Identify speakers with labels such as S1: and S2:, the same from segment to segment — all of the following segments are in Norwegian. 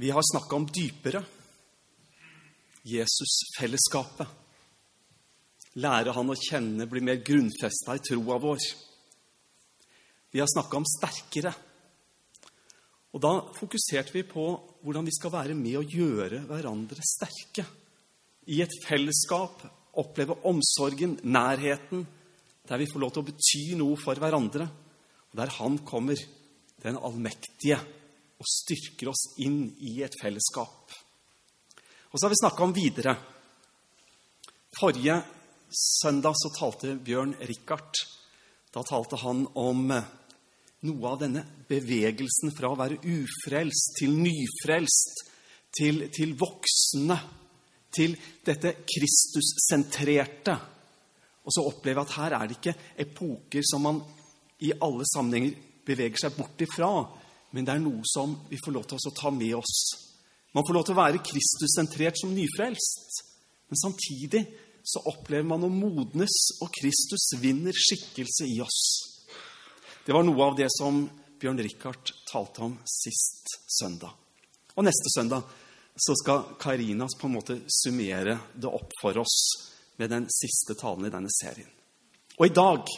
S1: Vi har snakka om dypere. Jesus-fellesskapet. Lære han å kjenne, bli mer grunnfesta i troa vår. Vi har snakka om sterkere. Og da fokuserte vi på hvordan vi skal være med å gjøre hverandre sterke. I et fellesskap oppleve omsorgen, nærheten, der vi får lov til å bety noe for hverandre. Og der Han kommer, den allmektige, og styrker oss inn i et fellesskap. Og så har vi snakka om videre. Forrige søndag så talte Bjørn Richard. Da talte han om eh, noe av denne bevegelsen fra å være ufrelst til nyfrelst, til, til voksne, til dette Kristus-sentrerte. Og så opplever jeg at her er det ikke epoker som man i alle sammenhenger beveger seg bort ifra, men det er noe som vi får lov til å ta med oss. Man får lov til å være Kristus-sentrert som nyfrelst, men samtidig så opplever man å modnes, og Kristus vinner skikkelse i oss. Det var noe av det som Bjørn Richard talte om sist søndag. Og neste søndag så skal Karina på en måte summere det opp for oss med den siste talen i denne serien. Og i dag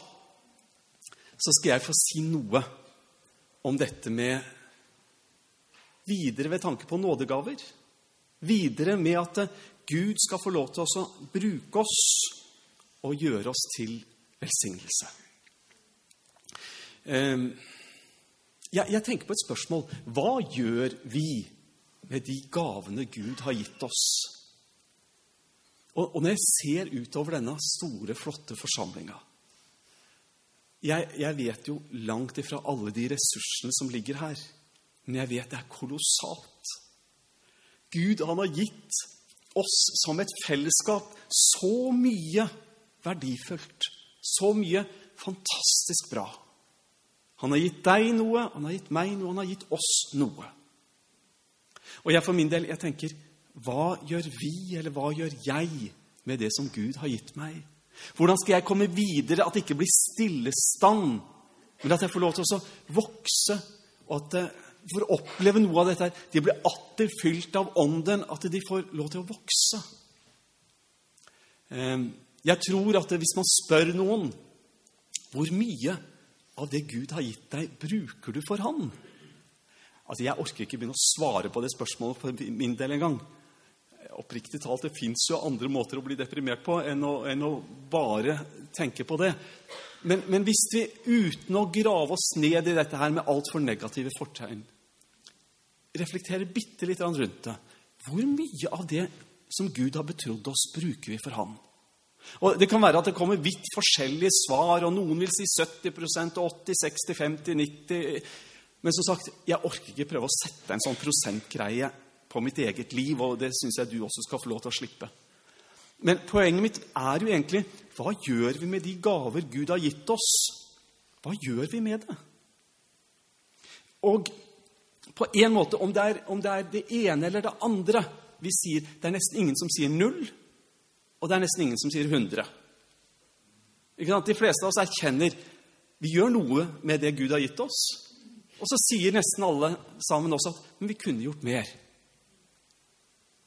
S1: så skal jeg få si noe om dette med videre ved tanke på nådegaver. Videre med at Gud skal få lov til å bruke oss og gjøre oss til velsignelse. Ehm, jeg tenker på et spørsmål. Hva gjør vi med de gavene Gud har gitt oss? Og når jeg ser utover denne store, flotte forsamlinga jeg, jeg, vet jo langt ifra alle de ressursene som ligger her, men jeg vet det er kolossalt. Gud han har gitt oss som et fellesskap så mye verdifullt, så mye fantastisk bra. Han har gitt deg noe, han har gitt meg noe, han har gitt oss noe. Og jeg for min del, jeg tenker hva gjør vi, eller hva gjør jeg, med det som Gud har gitt meg? Hvordan skal jeg komme videre, at det ikke blir stillestand, men at jeg får lov til å vokse, og at jeg får oppleve noe av dette her. De blir atter fylt av Ånden, at de får lov til å vokse. Ehm, jeg tror at hvis man spør noen hvor mye av det Gud har gitt deg, bruker du for Han? Altså, Jeg orker ikke begynne å svare på det spørsmålet for min del engang. Oppriktig talt, det fins jo andre måter å bli deprimert på enn å, enn å bare tenke på det. Men, men, hvis vi uten å grave oss ned i dette her med altfor negative fortegn reflekterer bitte litt rundt det Hvor mye av det som Gud har betrodd oss, bruker vi for Han? Og Det kan være at det kommer vidt forskjellige svar, og noen vil si 70 og 80 60 50 90 men som sagt, jeg orker ikke prøve å sette en sånn prosentgreie på mitt eget liv, og det syns jeg du også skal få lov til å slippe. Men poenget mitt er jo egentlig hva gjør vi med de gaver Gud har gitt oss? Hva gjør vi med det? Og på en måte, om det, er, om det er det ene eller det andre vi sier Det er nesten ingen som sier null, og det er nesten ingen som sier 100. De fleste av oss erkjenner vi gjør noe med det Gud har gitt oss. Og så sier nesten alle sammen også at men vi kunne gjort mer.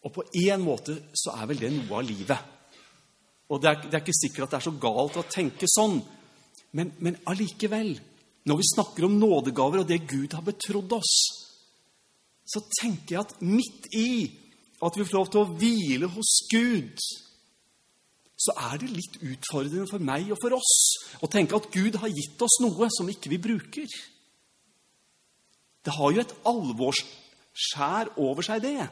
S1: Og på én måte så er vel det noe av livet. Og det er, det er, ikke sikkert at det er så galt å tenke sånn. Men, men allikevel, når vi snakker om nådegaver og det Gud har betrodd oss, så tenker jeg at midt i at vi får lov til å hvile hos Gud, så er det litt utfordrende for meg og for oss å tenke at Gud har gitt oss noe som ikke vi bruker. Det har jo et alvorsskjær over seg, det.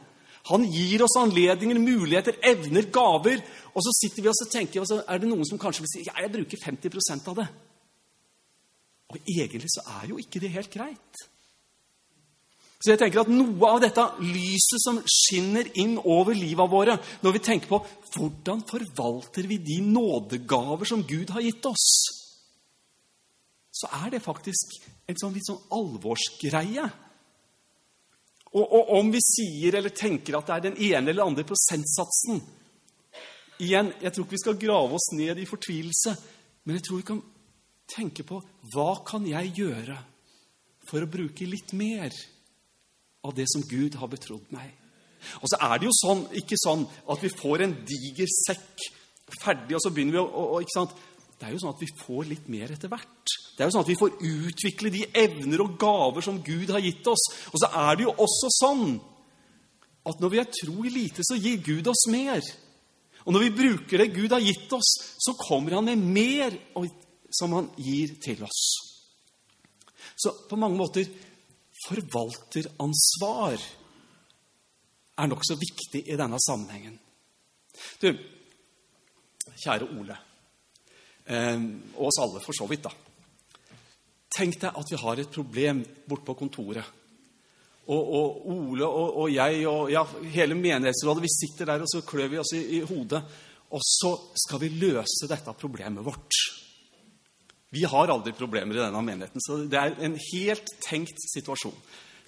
S1: Han gir oss anledninger, muligheter, evner, gaver. Og så sitter vi og tenker og så er det noen som kanskje vil si ja, jeg bruker 50% av det. Og egentlig så er jo ikke det helt greit. Så jeg tenker at Noe av dette lyset som skinner inn over livet våre, når vi tenker på hvordan forvalter vi de nådegaver som Gud har gitt oss, så er det faktisk en sånn litt sånn alvorsgreie. Og, og, om vi sier eller tenker at det er den ene eller andre prosentsatsen Igjen, jeg tror ikke vi skal grave oss ned i fortvilelse, men jeg tror vi kan tenke på hva kan jeg gjøre for å bruke litt mer av det som Gud har betrodd meg. Og så er det jo sånn, ikke sånn at vi får en diger sekk ferdig, og så begynner vi å, å, ikke sant? Det er jo sånn at vi får litt mer etter hvert. Det er jo sånn at vi får utvikle de evner og gaver som Gud har gitt oss. Og så er det jo også sånn at når vi er tro i lite, så gir Gud oss mer. Og når vi bruker det Gud har gitt oss, så kommer han med mer som han gir til oss. Så på mange måter forvalteransvar er nokså viktig i denne sammenhengen. Du, kjære Ole, og oss alle for så vidt, da. Tenk deg at vi har et problem borte på kontoret. Og, og Ole og, og, jeg og ja, hele menighetsrådet, vi sitter der og så klør vi oss i, i hodet. Og så skal vi løse dette problemet vårt. Vi har aldri problemer i denne menigheten, så det er en helt tenkt situasjon.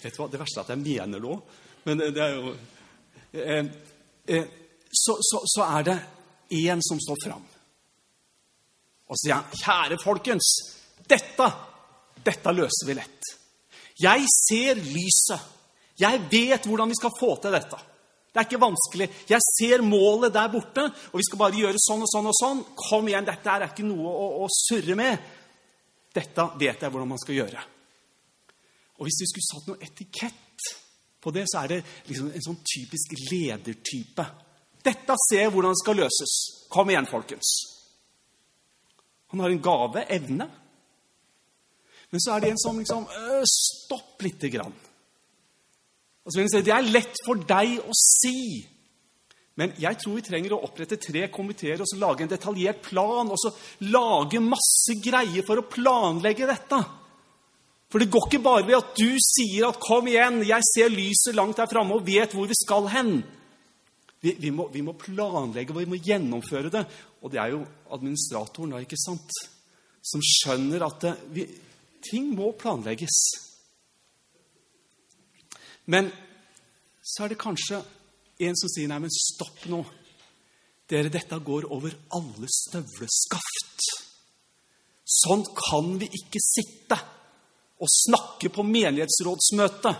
S1: Vet du hva? Det verste er at jeg mener det òg, men det er jo eh, eh, så, så, så, er det én som står fram. Og så sier han, 'Kjære folkens, dette, dette løser vi lett.' 'Jeg ser lyset. Jeg vet hvordan vi skal få til dette.' Det er ikke vanskelig. Jeg ser målet der borte, og vi skal bare gjøre sånn og sånn og sånn. Kom igjen, dette er ikke noe å, å surre med. Dette vet jeg hvordan man skal gjøre. Og hvis vi skulle satt noe etikett på det, så er det liksom en sånn typisk ledertype. Dette ser jeg hvordan det skal løses. Kom igjen, folkens. Han har en gave, evne. Men så er det en som liksom øh, Stopp lite grann. Og så vil han si, Det er lett for deg å si. Men jeg tror vi trenger å opprette tre komiteer og så lage en detaljert plan. Og så lage masse greier for å planlegge dette. For det går ikke bare ved at du sier at 'kom igjen, jeg ser lyset langt der framme' og vet hvor vi skal hen. Vi, vi, må, vi, må, planlegge og vi må gjennomføre det. Og det er jo administratoren da, ikke sant, som skjønner at det, vi, ting må planlegges. Men så er det kanskje en som sier nei, men stopp nå. Dere, dette går over alle støvleskaft. Sånn kan vi ikke sitte og snakke på menighetsrådsmøte.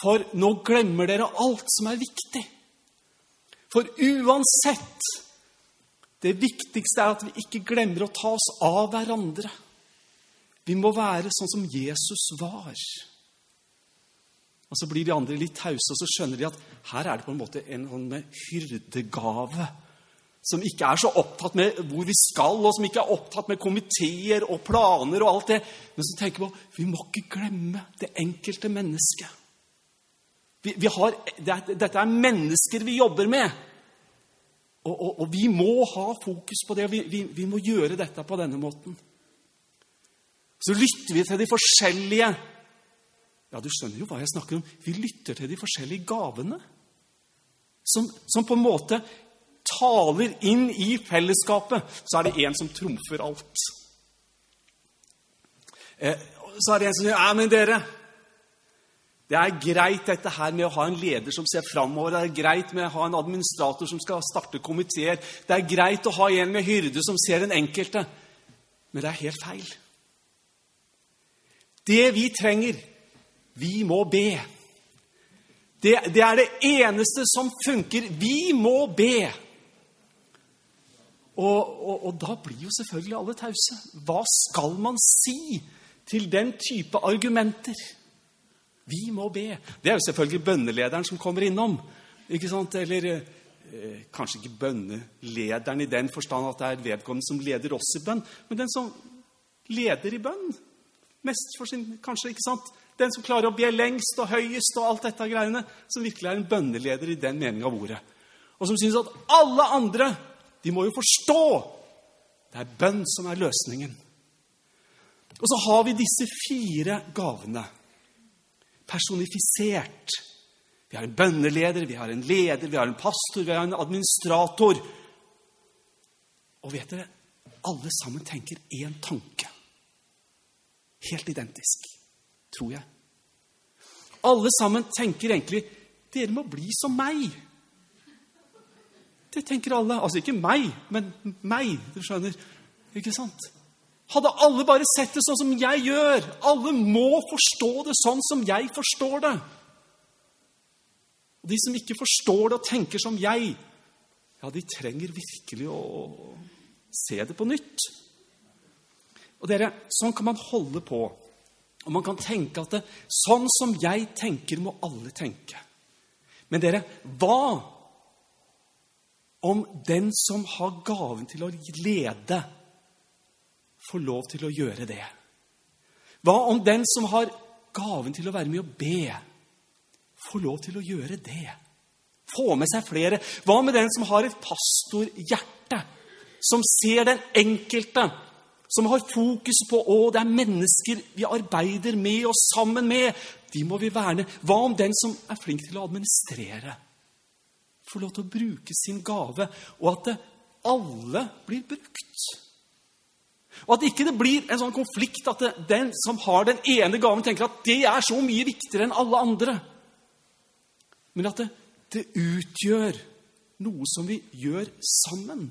S1: For nå glemmer dere alt som er viktig. For uansett Det viktigste er at vi ikke glemmer å ta oss av hverandre. Vi må være sånn som Jesus var. Og Så blir de andre litt tause, og så skjønner de at her er det på en måte en sånn hyrdegave. Som ikke er så opptatt med hvor vi skal, og som ikke er opptatt med komiteer og planer og alt det. Men som tenker på vi må ikke glemme det enkelte mennesket. Vi, vi har, det, dette er mennesker vi jobber med. Og, og, og, vi må ha fokus på det, og vi, vi, vi må gjøre dette på denne måten. Så lytter vi til de forskjellige ja, du skjønner jo hva jeg snakker om. Vi lytter til de forskjellige gavene. Som, som på en måte taler inn i fellesskapet. Så er det en som trumfer alt. Eh, så er det en som sier Ja, men dere Det er greit dette her med å ha en leder som ser framover. Det er greit med å ha en administrator som skal starte komiteer. Det er greit å ha en med hyrde som ser den enkelte. Men det er helt feil. Det vi trenger, vi må be. Det, det, er det eneste som funker. Vi må be. Og, og, og, da blir jo selvfølgelig alle tause. Hva skal man si til den type argumenter? Vi må be. Det er jo selvfølgelig bønnelederen som kommer innom. ikke sant? Eller eh, kanskje ikke bønnelederen i den forstand at det er vedkommende som leder oss i bønn, men den som leder i bønn. Mest for sin Kanskje, ikke sant? Den som klarer å be lengst og høyest og alt dette greiene, som virkelig er en bønneleder i den meninga av ordet. Og som syns at alle andre de må jo forstå det er bønn som er løsningen. Og så har vi disse fire gavene personifisert. Vi har en bønneleder, vi har en leder, vi har en pastor, vi har en administrator. Og vet dere, alle sammen tenker én tanke. Helt identisk tror jeg. Alle sammen tenker egentlig dere må bli som meg. Det tenker alle. Altså ikke meg, men meg. Du skjønner. Ikke sant? Hadde alle bare sett det sånn som jeg gjør Alle må forstå det sånn som jeg forstår det. Og de som ikke forstår det og tenker som jeg, ja, de trenger virkelig å se det på nytt. Og dere, Sånn kan man holde på. Og man kan tenke at det, sånn som jeg tenker, må alle tenke. Men dere, hva om den som har gaven til å lede, får lov til å gjøre det? Hva om den som har gaven til å være med å be, får lov til å gjøre det? Få med seg flere. Hva med den som har et pastorhjerte, som ser den enkelte, som har fokus på å, det er mennesker vi arbeider med og sammen med. De må vi verne. Hva om den som er flink til å administrere? Får lov til å bruke sin gave, og at alle blir brukt. Og at ikke det blir en sånn konflikt at det, den som har den ene gaven, tenker at det er så mye viktigere enn alle andre. Men at det, det utgjør noe som vi gjør sammen.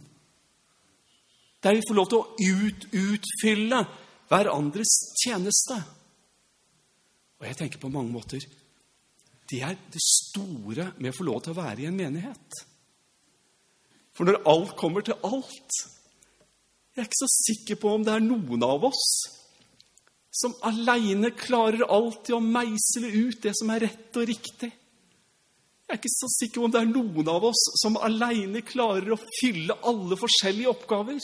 S1: Der vi får lov til å ut, utfylle hverandres tjeneste. Og jeg tenker på mange måter det er det store med å få lov til å være i en menighet. For når alt kommer til alt Jeg er ikke så sikker på om det er noen av oss som aleine klarer alltid å meisle ut det som er rett og riktig. Jeg er ikke så sikker på om det er noen av oss som aleine klarer å fylle alle forskjellige oppgaver.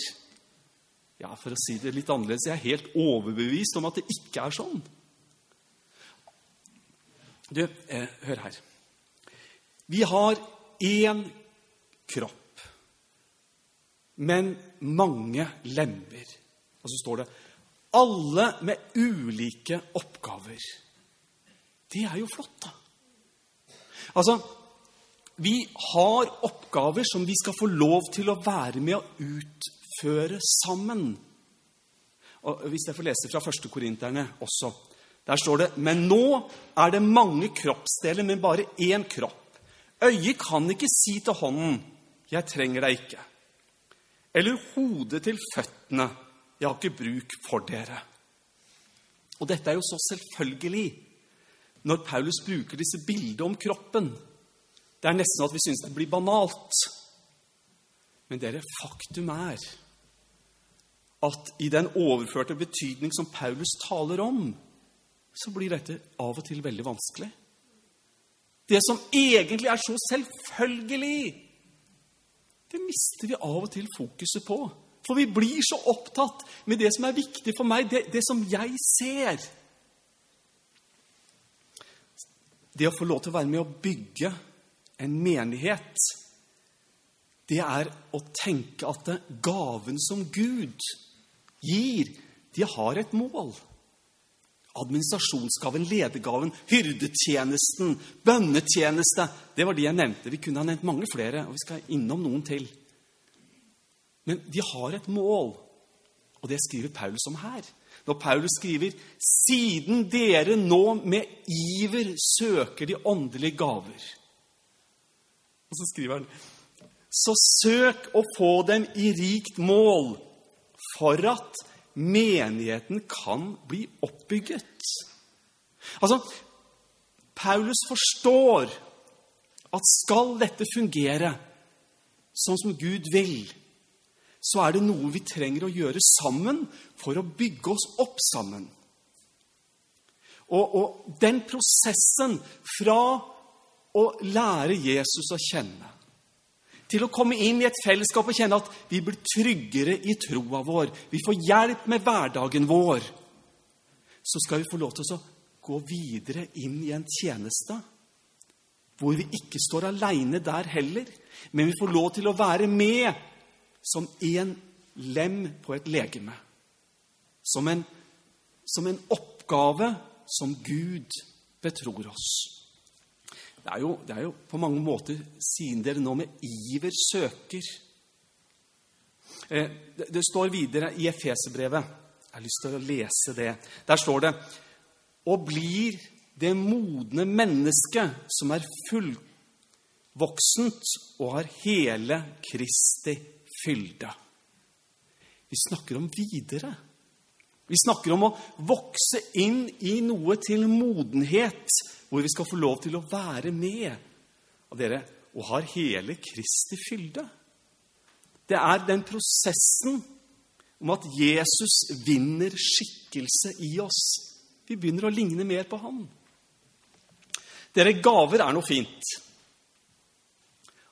S1: Ja, For å si det litt annerledes jeg er helt overbevist om at det ikke er sånn. Du, eh, hør her. Vi har én kropp, men mange lemmer. Og så står det alle med ulike oppgaver. Det er jo flott, da. Altså, vi har oppgaver som vi skal få lov til å være med å utføre sammen. Og Hvis jeg får lese fra første korinterne også Der står det Men nå er det mange kroppsdeler, men bare én kropp. Øyet kan ikke si til hånden 'Jeg trenger deg ikke'. Eller hodet til føttene 'Jeg har ikke bruk for dere'. Og dette er jo så selvfølgelig når Paulus bruker disse bildene om kroppen. Det er nesten at vi syns det blir banalt. Men dere, faktum er at i den overførte betydning som Paulus taler om, så blir dette av og til veldig vanskelig. Det som egentlig er så selvfølgelig, det mister vi av og til fokuset på. For vi blir så opptatt med det som er viktig for meg, det, det som jeg ser. Det å få lov til å være med å bygge en menighet, det er å tenke at gaven som Gud gir, de har et mål. Administrasjonsgaven, ledergaven, hyrdetjenesten, bønnetjeneste Det var de jeg nevnte. Vi kunne ha nevnt mange flere, og vi skal innom noen til. Men de har et mål, og det skriver Paulus om her. Når Paulus skriver 'Siden dere nå med iver søker de åndelige gaver' Og så skriver han 'Så søk å få dem i rikt mål' for at menigheten kan bli oppbygget. Altså, Paulus forstår at skal dette fungere sånn som Gud vil, så er det noe vi trenger å gjøre sammen for å bygge oss opp sammen. Og, og den prosessen fra å lære Jesus å kjenne til å komme inn i et fellesskap og kjenne at vi blir tryggere i troa vår. Vi får hjelp med hverdagen vår. Så skal vi få lov til å gå videre inn i en tjeneste hvor vi ikke står aleine der heller, men vi får lov til å være med som en lem på et legeme. Som en, som en oppgave som Gud betror oss. Det er, jo, det er jo på mange måter siden dere nå med iver søker. Eh, det, står videre i Efeserbrevet Jeg har lyst til å lese det. Der står det Og blir det modne mennesket som er fullvoksent og har hele Kristi fylde. Vi snakker om videre. Vi snakker om å vokse inn i noe til modenhet, hvor vi skal få lov til å være med. av dere, og har hele Kristi fylde. Det er den prosessen om at Jesus vinner skikkelse i oss. Vi begynner å ligne mer på han. Dere, gaver er noe fint.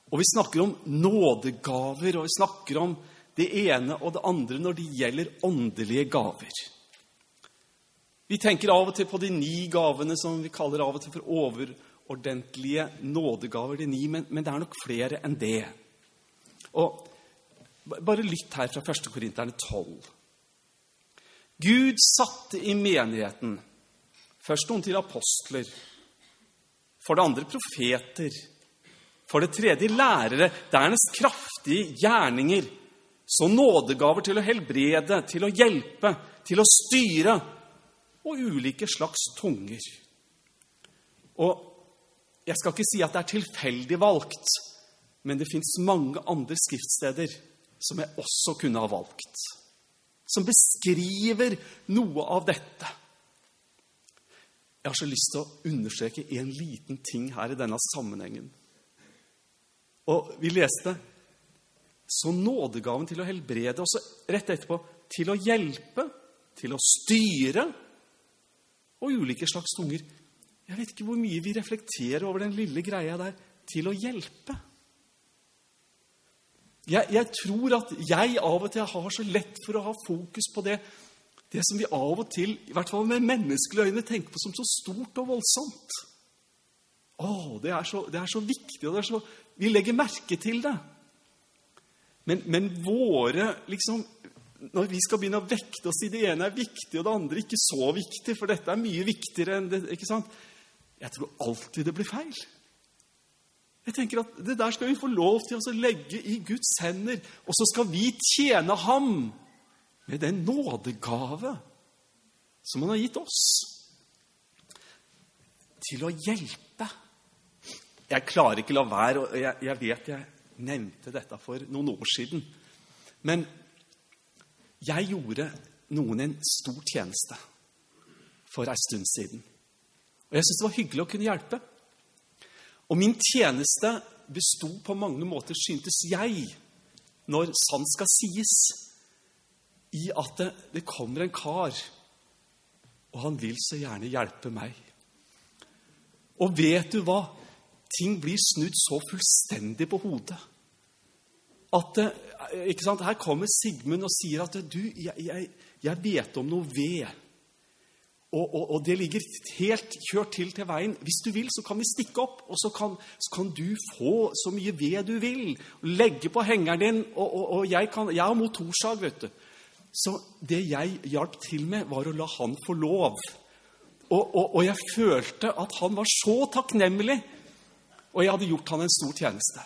S1: Og vi snakker om nådegaver, og vi snakker om det ene og det andre når det gjelder åndelige gaver. Vi tenker av og til på de ni gavene som vi kaller av og til for overordentlige nådegaver. de ni, men, men det er nok flere enn det. Og Bare lytt her fra 1. Korinterne 12. Gud satte i menigheten først noen til apostler, for det andre profeter, for det tredje lærere, dernest kraftige gjerninger, så nådegaver til å helbrede, til å hjelpe, til å styre, og ulike slags tunger. Og jeg skal ikke si at det er tilfeldig valgt, men det fins mange andre skriftsteder som jeg også kunne ha valgt, som beskriver noe av dette. Jeg har så lyst til å understreke en liten ting her i denne sammenhengen. Og vi leste så nådegaven til å helbrede, og så rett etterpå til å hjelpe, til å styre og ulike slags tunger. Jeg vet ikke hvor mye vi reflekterer over den lille greia der til å hjelpe. Jeg, jeg, tror at jeg av og til har så lett for å ha fokus på det, det som vi av og til, i hvert fall med menneskelige øyne, tenker på som så stort og voldsomt. Å, det er så, det er så viktig, og så, vi legger merke til det. Men, men våre liksom, Når vi skal begynne å vekte oss i det ene er viktig, og det andre ikke så viktig, for dette er mye viktigere enn det ikke sant? Jeg tror alltid det blir feil. Jeg tenker at Det der skal vi få lov til å legge i Guds hender, og så skal vi tjene ham med den nådegave som han har gitt oss, til å hjelpe. Jeg klarer ikke la være, og jeg, jeg vet jeg nevnte dette for noen år siden. Men jeg gjorde noen en stor tjeneste for ei stund siden. Og jeg syntes det var hyggelig å kunne hjelpe. Og min tjeneste besto på mange måter, syntes jeg, når sant skal sies, i at det, det kommer en kar, og han vil så gjerne hjelpe meg. Og vet du hva? ting blir snudd så fullstendig på hodet. At, eh, ikke sant? Her kommer Sigmund og sier at du, jeg, jeg, jeg vet om noe ved. Og, og, og, det ligger helt kjørt til til veien. Hvis du vil, så kan vi stikke opp, og så kan, så kan du få så mye ved du vil. Legge på hengeren din, og, og jeg, kan, jeg har motorsag, vet du. Så det jeg hjalp til med, var å la han få lov. Og, jeg følte at han var så takknemlig og jeg hadde gjort han en stor tjeneste.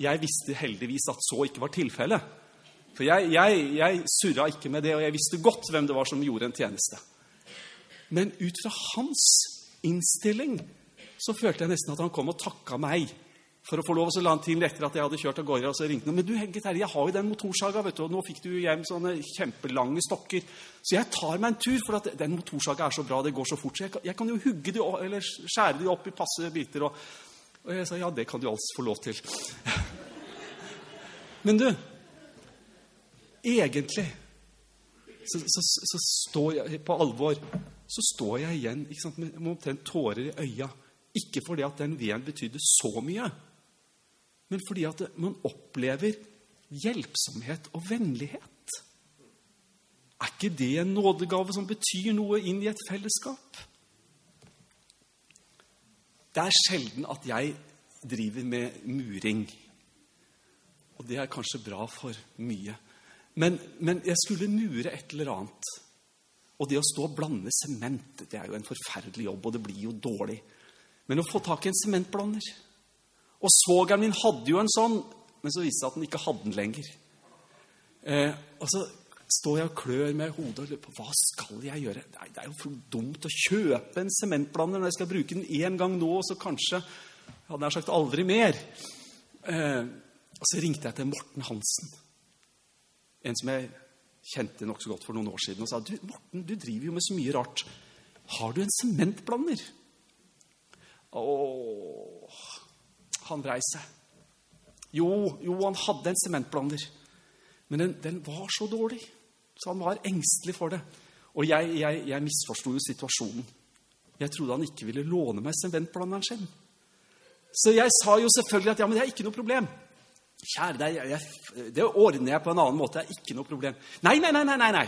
S1: Jeg visste heldigvis at så ikke var tilfellet. For jeg, jeg, jeg surra ikke med det, og jeg visste godt hvem det var som gjorde en tjeneste. Men ut fra hans innstilling så følte jeg nesten at han kom og takka meg for å få lov. Og så la han til etter at jeg hadde kjørt av gårde. og så ringte han. Men du, Helge Terje, jeg har jo den motorsaga, vet du, og nå fikk du hjem sånne kjempelange stokker. Så jeg tar meg en tur, for at den motorsaga er så bra, det går så fort. Så jeg kan, jeg kan jo hugge de, eller skjære de opp i passe biter. og og jeg sa ja, det kan du altså få lov til. Men du Egentlig så, så, så står jeg på alvor så står jeg igjen sant, med, med omtrent tårer i øya. Ikke fordi at den veden betydde så mye, men fordi at man opplever hjelpsomhet og vennlighet. Er ikke det en nådegave som betyr noe inn i et fellesskap? Det er sjelden at jeg driver med muring. Og det er kanskje bra for mye. Men, men, jeg skulle mure et eller annet. Og det å stå og blande sement, det er jo en forferdelig jobb, og det blir jo dårlig. Men å få tak i en sementblander Og svogeren min hadde jo en sånn, men så viste det seg at han ikke hadde den lenger. Eh, og så står jeg og klør med hodet og lurer på hva skal jeg gjøre. Nei, det er jo for dumt å kjøpe en sementblander når jeg skal bruke den én gang nå, og så kanskje jeg hadde nær sagt aldri mer. Eh, og så ringte jeg til Morten Hansen. En som jeg kjente nokså godt for noen år siden og sa du, Morten, du driver jo med så mye rart. Har du en sementblander? Åh, han vrei seg. Jo, jo, han hadde en sementblander. Men den, den, var så dårlig, så han var engstelig for det. Og jeg, jeg, jeg misforsto jo situasjonen. Jeg trodde han ikke ville låne meg sementblanderen sin. Så jeg sa jo selvfølgelig at ja, men det er ikke noe problem. Kjære deg, jeg, det ordner jeg på en annen måte. Det er ikke noe problem. Nei, nei, nei, nei, nei.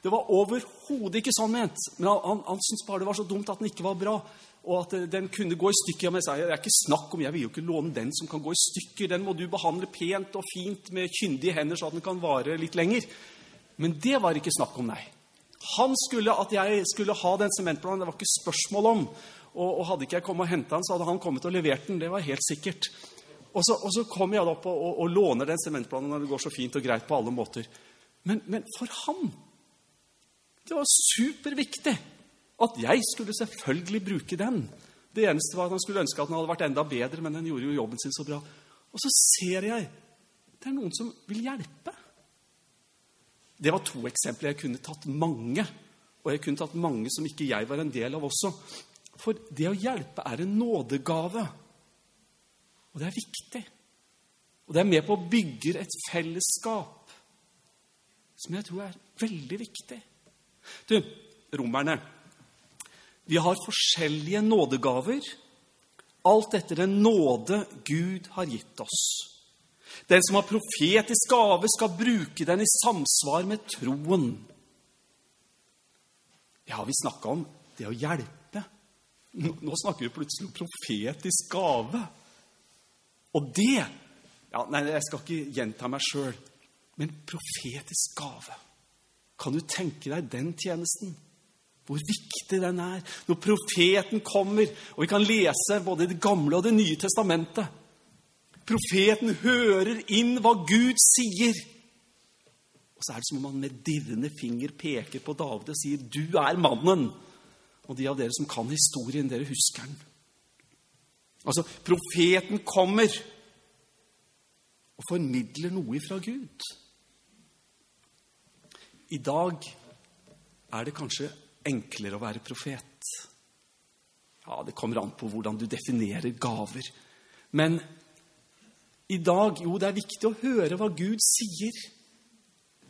S1: Det var overhodet ikke sånn ment. Men han, han, han syntes bare det var så dumt at den ikke var bra, og at den kunne gå i stykker. Men jeg sa det er ikke snakk om, jeg vil jo ikke låne den som kan gå i stykker. Den må du behandle pent og fint med kyndige hender, så at den kan vare litt lenger. Men det var ikke snakk om, nei. Han skulle at jeg skulle ha den sementplanen. Det var ikke spørsmål om. Og, og hadde ikke jeg kommet og henta den, så hadde han kommet og levert den. Det var helt sikkert. Og så, og så kommer jeg opp og, og, og, låner den sementplanen når det går så fint og greit på alle måter. Men, men for han Det var superviktig at jeg skulle selvfølgelig bruke den. Det eneste var at han skulle ønske at den hadde vært enda bedre, men den gjorde jo jobben sin så bra. Og så ser jeg det er noen som vil hjelpe. Det var to eksempler. Jeg kunne tatt mange. Og jeg kunne tatt mange som ikke jeg var en del av også. For det å hjelpe er en nådegave. Og det er viktig. Og det er med på å bygge et fellesskap som jeg tror er veldig viktig. Du, romerne Vi har forskjellige nådegaver, alt etter den nåde Gud har gitt oss. Den som har profetisk gave, skal bruke den i samsvar med troen. Ja, vi snakka om det å hjelpe. Nå snakker vi plutselig om profetisk gave. Og det ja, Nei, jeg skal ikke gjenta meg sjøl, men profetisk gave. Kan du tenke deg den tjenesten? Hvor viktig den er. Når profeten kommer, og vi kan lese både Det gamle og Det nye testamentet Profeten hører inn hva Gud sier. Og så er det som om han med dirrende finger peker på David og sier, 'Du er mannen.' Og de av dere som kan historien, dere husker den. Altså, profeten kommer og formidler noe fra Gud. I dag er det kanskje enklere å være profet. Ja, det kommer an på hvordan du definerer gaver. Men i dag Jo, det er viktig å høre hva Gud sier.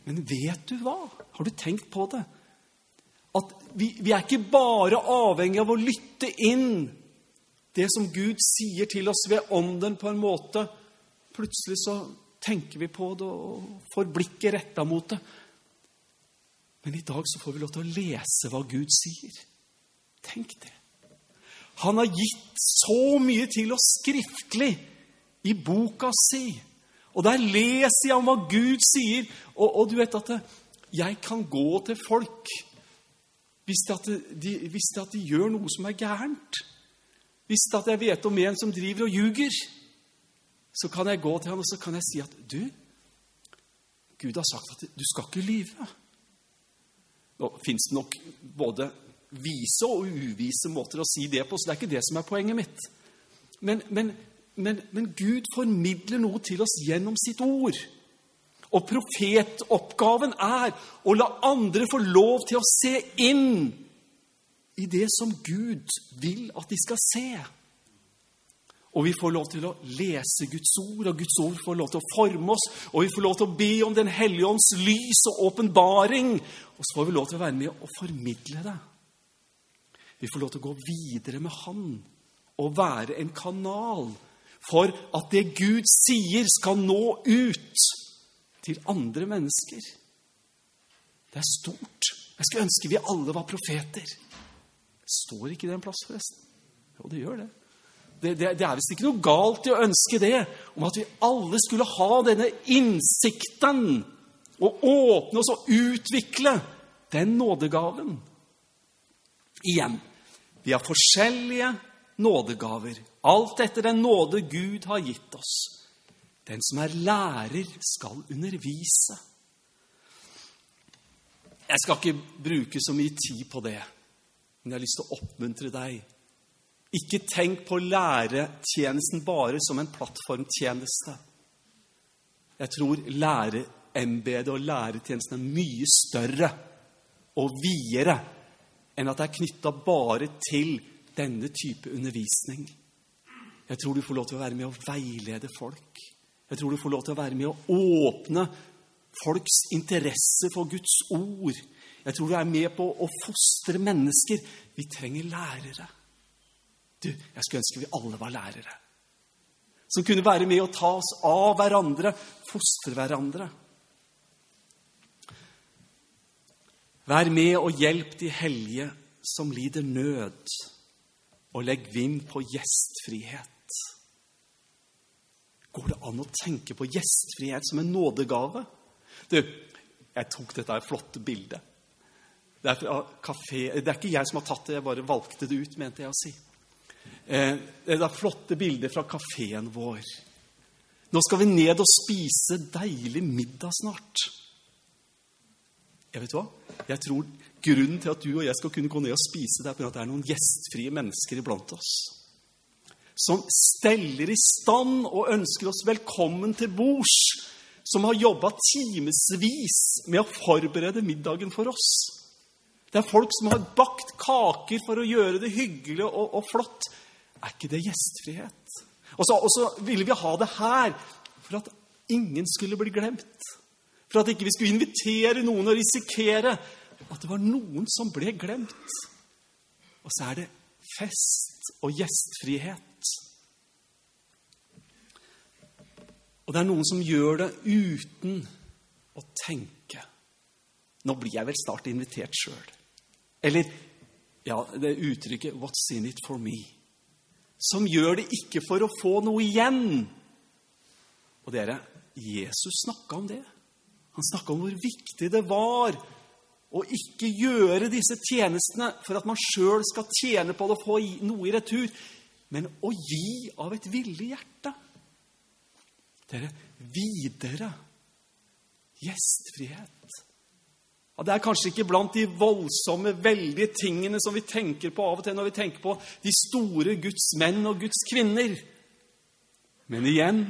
S1: Men vet du hva? Har du tenkt på det? At vi, vi er ikke bare avhengig av å lytte inn det som Gud sier til oss ved ånden på en måte. Plutselig så tenker vi på det og får blikket retta mot det. Men i dag så får vi lov til å lese hva Gud sier. Tenk det. Han har gitt så mye til oss skriftlig i boka si. Og der leser jeg om hva Gud sier. Og, og du vet at jeg kan gå til folk hvis, de, hvis de gjør noe som er gærent. Hvis det at jeg vet om en som driver og ljuger, så kan jeg gå til han og så kan jeg si at du, Gud har sagt at du skal ikke lyve. Nå fins det nok både vise og uvise måter å si det på, så det er ikke det som er poenget mitt. Men, men, men, men Gud formidler noe til oss gjennom sitt ord. Og profetoppgaven er å la andre få lov til å se inn i det som Gud vil at de skal se. Og vi får lov til å lese Guds ord, og Guds ord får lov til å forme oss. Og vi får lov til å be om Den hellige ånds lys og åpenbaring. Og så får vi lov til å være med og formidle det. Vi får lov til å gå videre med Han og være en kanal for at det Gud sier, skal nå ut til andre mennesker. Det er stort. Jeg skulle ønske vi alle var profeter. Står ikke det en plass, forresten? Jo, det gjør det. Det, det, det er visst ikke noe galt i å ønske det, om at vi alle skulle ha denne innsikten og åpne oss og utvikle den nådegaven. Igjen vi har forskjellige nådegaver, alt etter den nåde Gud har gitt oss. Den som er lærer, skal undervise. Jeg skal ikke bruke så mye tid på det. Men jeg har lyst til å oppmuntre deg. Ikke tenk på læretjenesten bare som en plattformtjeneste. Jeg tror lære, lærerembetet og læretjenesten er mye større og videre enn at det er knytta bare til denne type undervisning. Jeg tror du får lov til å være med å veilede folk. Jeg tror du får lov til å være med å åpne folks interesse for Guds ord. Jeg tror du er med på å fostre mennesker. Vi trenger lærere. Du, jeg skulle ønske vi alle var lærere. Som kunne være med å ta oss av hverandre, fostre hverandre. Vær med og hjelp de hellige som lider nød, og legg vind på gjestfrihet. Går det an å tenke på gjestfrihet som en nådegave? Du, jeg tok dette flotte bildet. Det er, kafé, det er ikke jeg som har tatt det, jeg bare valgte det ut, mente jeg å si. Eh, det er flotte bilder fra kafeen vår. Nå skal vi ned og spise deilig middag snart. Jeg vet hva? Jeg tror grunnen til at du og jeg skal kunne gå ned og spise, det er at det er noen gjestfrie mennesker iblant oss. Som steller i stand og ønsker oss velkommen til bords. Som har jobba timevis med å forberede middagen for oss. Det er folk som har bakt kaker for å gjøre det hyggelig og, og flott. Er ikke det gjestfrihet? Og så, og så ville vi ha det her for at ingen skulle bli glemt. For at ikke vi skulle invitere noen og risikere at det var noen som ble glemt. Og så er det fest og gjestfrihet. Og det er noen som gjør det uten å tenke. Nå blir jeg vel snart invitert sjøl. Eller ja, det uttrykket 'What's in it for me?' Som gjør det ikke for å få noe igjen. Og dere, Jesus snakka om det. Han snakka om hvor viktig det var å ikke gjøre disse tjenestene for at man sjøl skal tjene på det og få noe i retur, men å gi av et villig hjerte. Dere, videre gjestfrihet. Ja, det er kanskje ikke blant de voldsomme, veldige tingene som vi tenker på av og til når vi tenker på de store Guds menn og Guds kvinner. Men igjen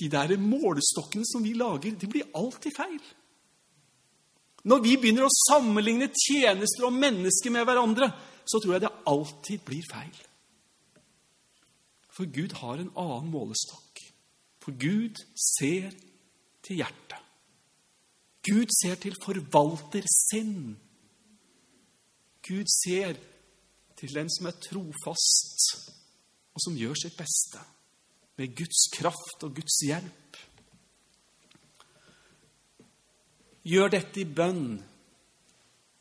S1: de der målestokkene som vi lager, de blir alltid feil. Når vi begynner å sammenligne tjenester og mennesker med hverandre, så tror jeg det alltid blir feil. For Gud har en annen målestokk. For Gud ser til hjertet. Gud ser til forvalter sinn. Gud ser til den som er trofast, og som gjør sitt beste med Guds kraft og Guds hjelp. Gjør dette i bønn,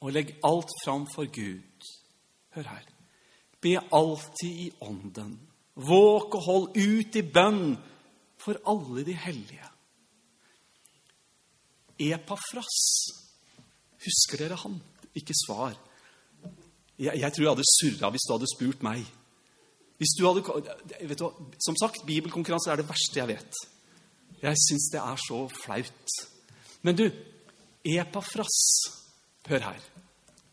S1: og legg alt fram for Gud. Hør her. Be alltid i ånden. Våk og hold ut i bønn for alle de hellige. Epafras. Husker dere han? Ikke svar. Jeg, jeg tror jeg hadde surra hvis du hadde spurt meg. Hvis du hadde, vet du, Som sagt, bibelkonkurranse er det verste jeg vet. Jeg syns det er så flaut. Men du, Epafras Hør her.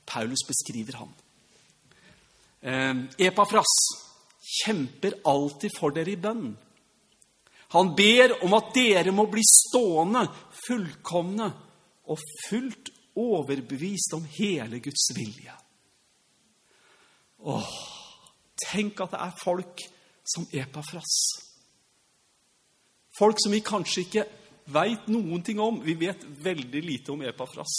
S1: Paulus beskriver han. Eh, Epafras kjemper alltid for dere i bønn. Han ber om at dere må bli stående, fullkomne og fullt overbevist om hele Guds vilje. Åh, Tenk at det er folk som Epafras. Folk som vi kanskje ikke veit noen ting om. Vi vet veldig lite om Epafras.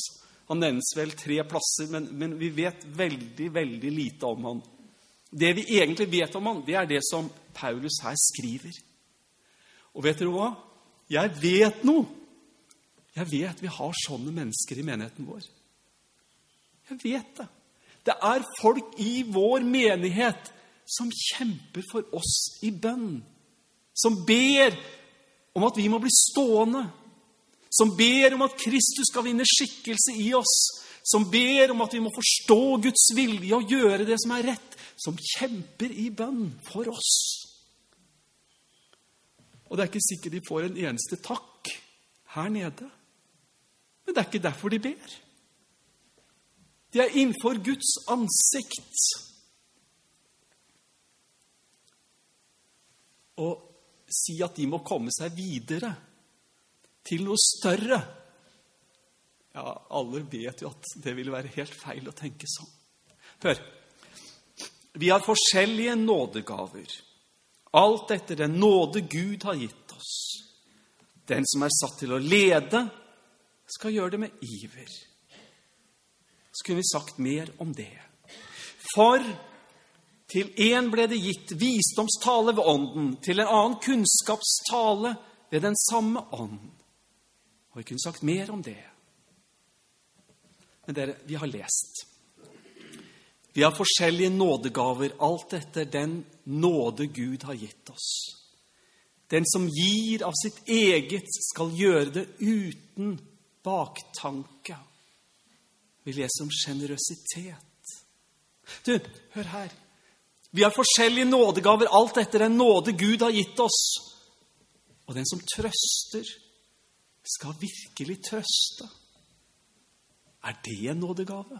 S1: Han nevnes vel tre plasser, men, men, vi vet veldig, veldig lite om han. Det vi egentlig vet om han, det er det som Paulus her skriver. Og vet dere hva? Jeg vet noe. Jeg vet vi har sånne mennesker i menigheten vår. Jeg vet det. Det er folk i vår menighet som kjemper for oss i bønn. Som ber om at vi må bli stående. Som ber om at Kristus skal vinne skikkelse i oss. Som ber om at vi må forstå Guds vilje og gjøre det som er rett. Som kjemper i bønn for oss. Og det er ikke sikkert de får en eneste takk her nede. Men det er ikke derfor de ber. De er innenfor Guds ansikt. og si at de må komme seg videre til noe større Ja, alle vet jo at det ville være helt feil å tenke sånn. Hør. Vi har forskjellige nådegaver, alt etter den nåde Gud har gitt oss. Den som er satt til å lede, skal gjøre det med iver. Så kunne vi sagt mer om det. For til én ble det gitt visdomstale ved Ånden, til en annen kunnskapstale ved den samme ånd. Og vi kunne sagt mer om det. Men dere, vi har lest. Vi har forskjellige nådegaver, alt etter den nåde Gud har gitt oss. Den som gir av sitt eget, skal gjøre det uten baktanke. Vi leser om sjenerøsitet. Du, hør her. Vi har forskjellige nådegaver, alt etter den nåde Gud har gitt oss. Og den som trøster, skal virkelig trøste. Er det en nådegave?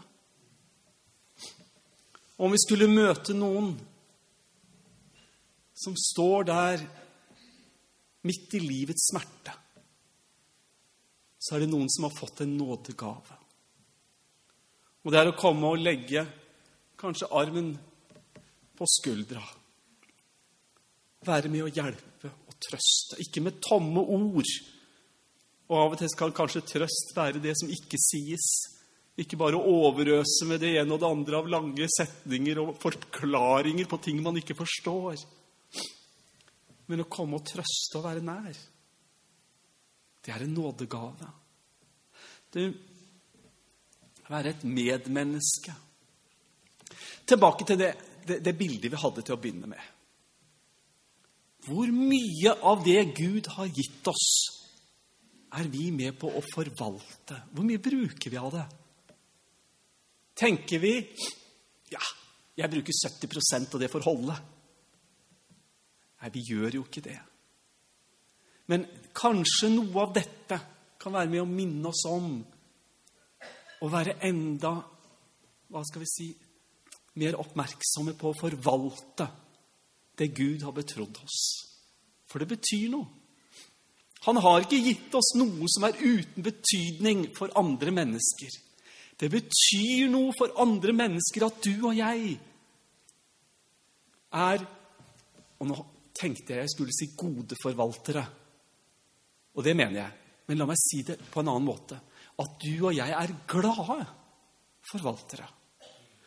S1: Om vi skulle møte noen som står der midt i livets smerte, så er det noen som har fått en nådegave. Og det er å komme og legge kanskje armen på skuldra. Være med å hjelpe og trøste. Ikke med tomme ord. Og av og til skal kanskje trøst være det som ikke sies. Ikke bare overøse med det ene og det andre av lange setninger og forklaringer på ting man ikke forstår. Men å komme og trøste og være nær. Det er en nådegave. Det å være et medmenneske. Tilbake til det, det, det bildet vi hadde til å begynne med. Hvor mye av det Gud har gitt oss, er vi med på å forvalte? Hvor mye bruker vi av det? Tenker vi ja, jeg bruker 70% av det for å holde. Nei, vi gjør jo ikke det. Men kanskje noe av dette kan være med å minne oss om å være enda hva skal vi si, mer oppmerksomme på å forvalte det Gud har betrodd oss. For det betyr noe. Han har ikke gitt oss noe som er uten betydning for andre mennesker. Det betyr noe for andre mennesker at du og jeg er Og nå tenkte jeg jeg skulle si gode forvaltere. Og det mener jeg. Men la meg si det på en annen måte. At du og jeg er glade forvaltere.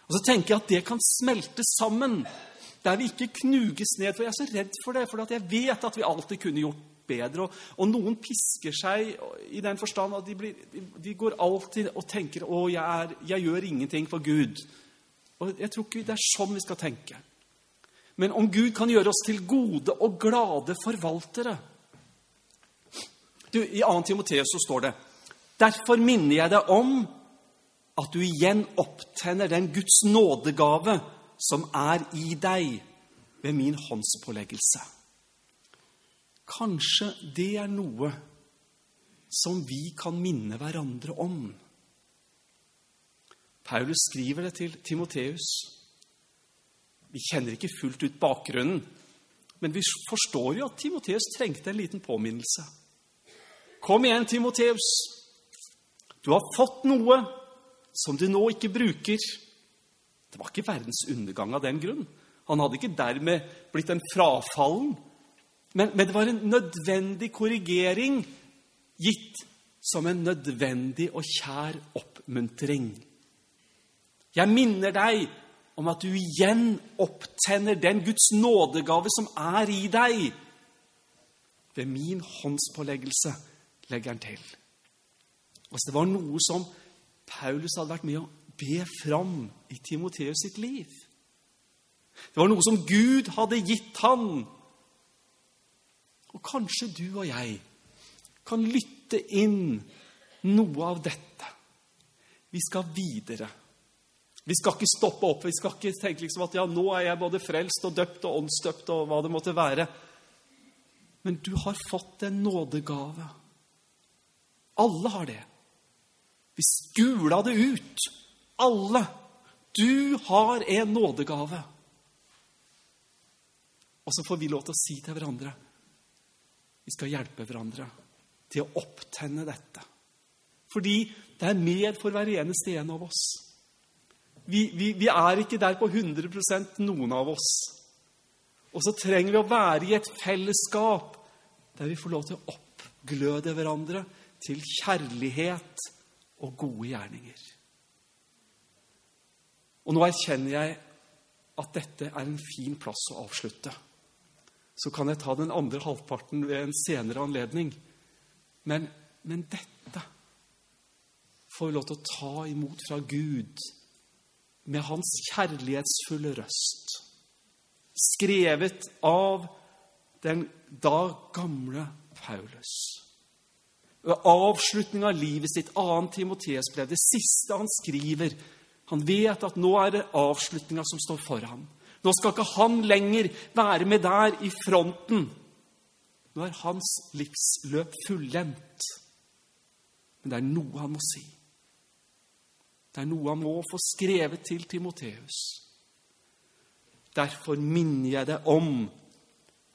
S1: Og så tenker jeg at det kan smelte sammen. Der vi ikke knuges ned. For jeg er så redd for det. For jeg vet at vi alltid kunne gjort bedre. Og, og, noen pisker seg i den forstand at de, blir, de går alltid og tenker 'Å, jeg, er, jeg, gjør ingenting for Gud'. Og Jeg tror ikke det er sånn vi skal tenke. Men om Gud kan gjøre oss til gode og glade forvaltere du, I 2. Timoteus så står det Derfor minner jeg deg om at du igjen opptenner den Guds nådegave som er i deg ved min håndspåleggelse. Kanskje det er noe som vi kan minne hverandre om. Paulus skriver det til Timoteus. Vi kjenner ikke fullt ut bakgrunnen, men vi forstår jo at Timoteus trengte en liten påminnelse. Kom igjen, Timoteus. Du har fått noe som du nå ikke bruker. Det var ikke verdens undergang av den grunn. Han hadde ikke dermed blitt en frafallen men, men, det var en nødvendig korrigering gitt som en nødvendig og kjær oppmuntring. Jeg minner deg om at du igjen opptenner den Guds nådegave som er i deg. Ved min håndspåleggelse legger han til. Altså, det var noe som Paulus hadde vært med å be fram i Timoteus sitt liv. Det var noe som Gud hadde gitt han og kanskje du og jeg kan lytte inn noe av dette. Vi skal videre. Vi skal ikke stoppe opp. Vi skal ikke tenke liksom at ja, nå er jeg både frelst og døpt og åndsdøpt og hva det måtte være. Men du har fått en nådegave. Alle har det. Vi skula det ut. Alle. Du har en nådegave. Og så får vi lov til å si til hverandre vi skal hjelpe hverandre til å opptenne dette. Fordi det er mer for hver eneste en av oss. Vi, vi, vi er ikke der på 100% noen av oss. Og så trenger vi å være i et fellesskap der vi får lov til å oppgløde hverandre til kjærlighet og gode gjerninger. Og nå erkjenner jeg at dette er en fin plass å avslutte. Så kan jeg ta den andre halvparten ved en senere anledning. Men, men dette får vi lov til å ta imot fra Gud med hans kjærlighetsfulle røst. Skrevet av den da gamle Paulus. Ved avslutningen av livet sitt, 2. Timoteus brev, det siste han skriver Han vet at nå er det avslutninga som står foran. Nå skal ikke han lenger være med der i fronten. Nå er hans livsløp fullendt. Men det er noe han må si. Det er noe han må få skrevet til Timoteus. Derfor minner jeg deg om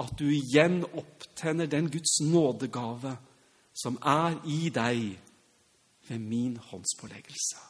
S1: at du igjen opptenner den Guds nådegave som er i deg ved min håndspåleggelse.